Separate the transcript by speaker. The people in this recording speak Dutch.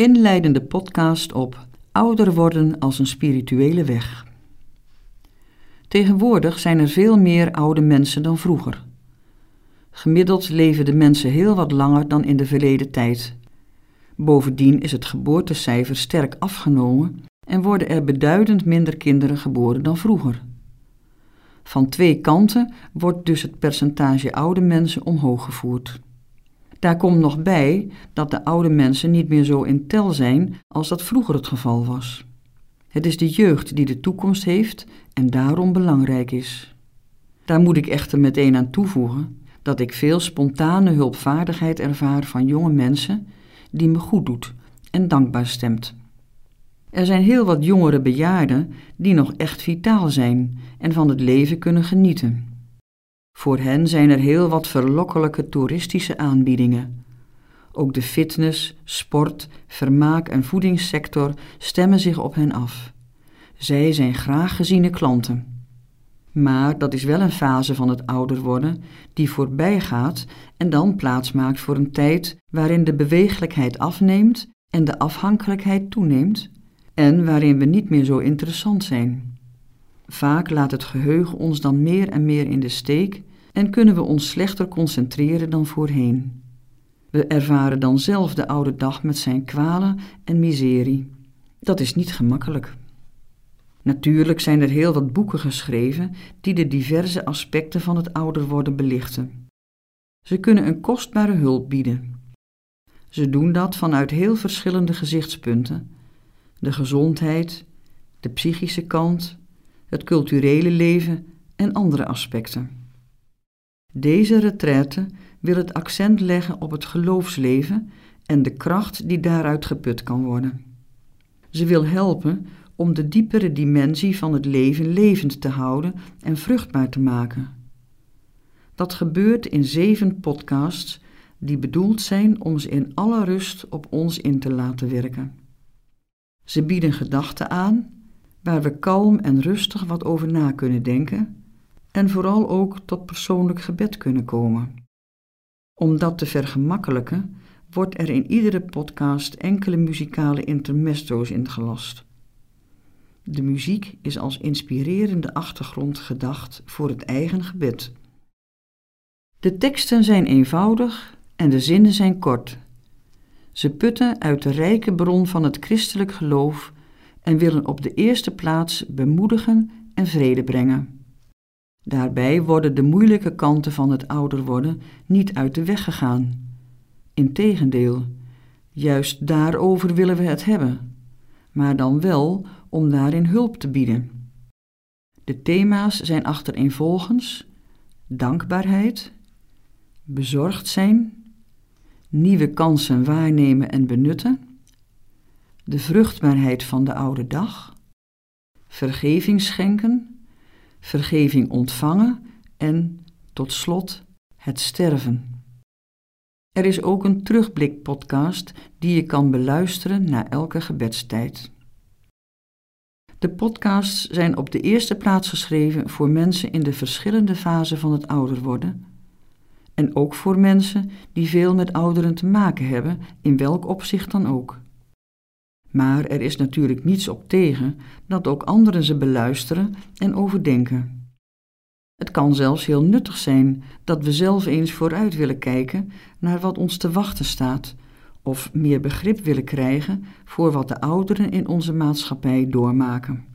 Speaker 1: Inleidende podcast op ouder worden als een spirituele weg. Tegenwoordig zijn er veel meer oude mensen dan vroeger. Gemiddeld leven de mensen heel wat langer dan in de verleden tijd. Bovendien is het geboortecijfer sterk afgenomen en worden er beduidend minder kinderen geboren dan vroeger. Van twee kanten wordt dus het percentage oude mensen omhoog gevoerd. Daar komt nog bij dat de oude mensen niet meer zo in tel zijn als dat vroeger het geval was. Het is de jeugd die de toekomst heeft en daarom belangrijk is. Daar moet ik echter meteen aan toevoegen dat ik veel spontane hulpvaardigheid ervaar van jonge mensen die me goed doet en dankbaar stemt. Er zijn heel wat jongere bejaarden die nog echt vitaal zijn en van het leven kunnen genieten. Voor hen zijn er heel wat verlokkelijke toeristische aanbiedingen. Ook de fitness, sport, vermaak en voedingssector stemmen zich op hen af. Zij zijn graag geziene klanten. Maar dat is wel een fase van het ouder worden die voorbij gaat en dan plaats maakt voor een tijd waarin de beweeglijkheid afneemt en de afhankelijkheid toeneemt en waarin we niet meer zo interessant zijn. Vaak laat het geheugen ons dan meer en meer in de steek en kunnen we ons slechter concentreren dan voorheen. We ervaren dan zelf de oude dag met zijn kwalen en miserie. Dat is niet gemakkelijk. Natuurlijk zijn er heel wat boeken geschreven die de diverse aspecten van het ouder worden belichten. Ze kunnen een kostbare hulp bieden. Ze doen dat vanuit heel verschillende gezichtspunten: de gezondheid, de psychische kant, het culturele leven en andere aspecten. Deze retraite wil het accent leggen op het geloofsleven en de kracht die daaruit geput kan worden. Ze wil helpen om de diepere dimensie van het leven levend te houden en vruchtbaar te maken. Dat gebeurt in zeven podcasts die bedoeld zijn om ze in alle rust op ons in te laten werken. Ze bieden gedachten aan waar we kalm en rustig wat over na kunnen denken en vooral ook tot persoonlijk gebed kunnen komen. Om dat te vergemakkelijken, wordt er in iedere podcast enkele muzikale intermezzo's ingelast. De muziek is als inspirerende achtergrond gedacht voor het eigen gebed. De teksten zijn eenvoudig en de zinnen zijn kort. Ze putten uit de rijke bron van het christelijk geloof en willen op de eerste plaats bemoedigen en vrede brengen. Daarbij worden de moeilijke kanten van het ouder worden niet uit de weg gegaan. Integendeel, juist daarover willen we het hebben, maar dan wel om daarin hulp te bieden. De thema's zijn achtereenvolgens dankbaarheid, bezorgd zijn, nieuwe kansen waarnemen en benutten, de vruchtbaarheid van de oude dag, vergeving schenken vergeving ontvangen en, tot slot, het sterven. Er is ook een terugblik-podcast die je kan beluisteren na elke gebedstijd. De podcasts zijn op de eerste plaats geschreven voor mensen in de verschillende fasen van het ouder worden en ook voor mensen die veel met ouderen te maken hebben, in welk opzicht dan ook. Maar er is natuurlijk niets op tegen dat ook anderen ze beluisteren en overdenken. Het kan zelfs heel nuttig zijn dat we zelf eens vooruit willen kijken naar wat ons te wachten staat, of meer begrip willen krijgen voor wat de ouderen in onze maatschappij doormaken.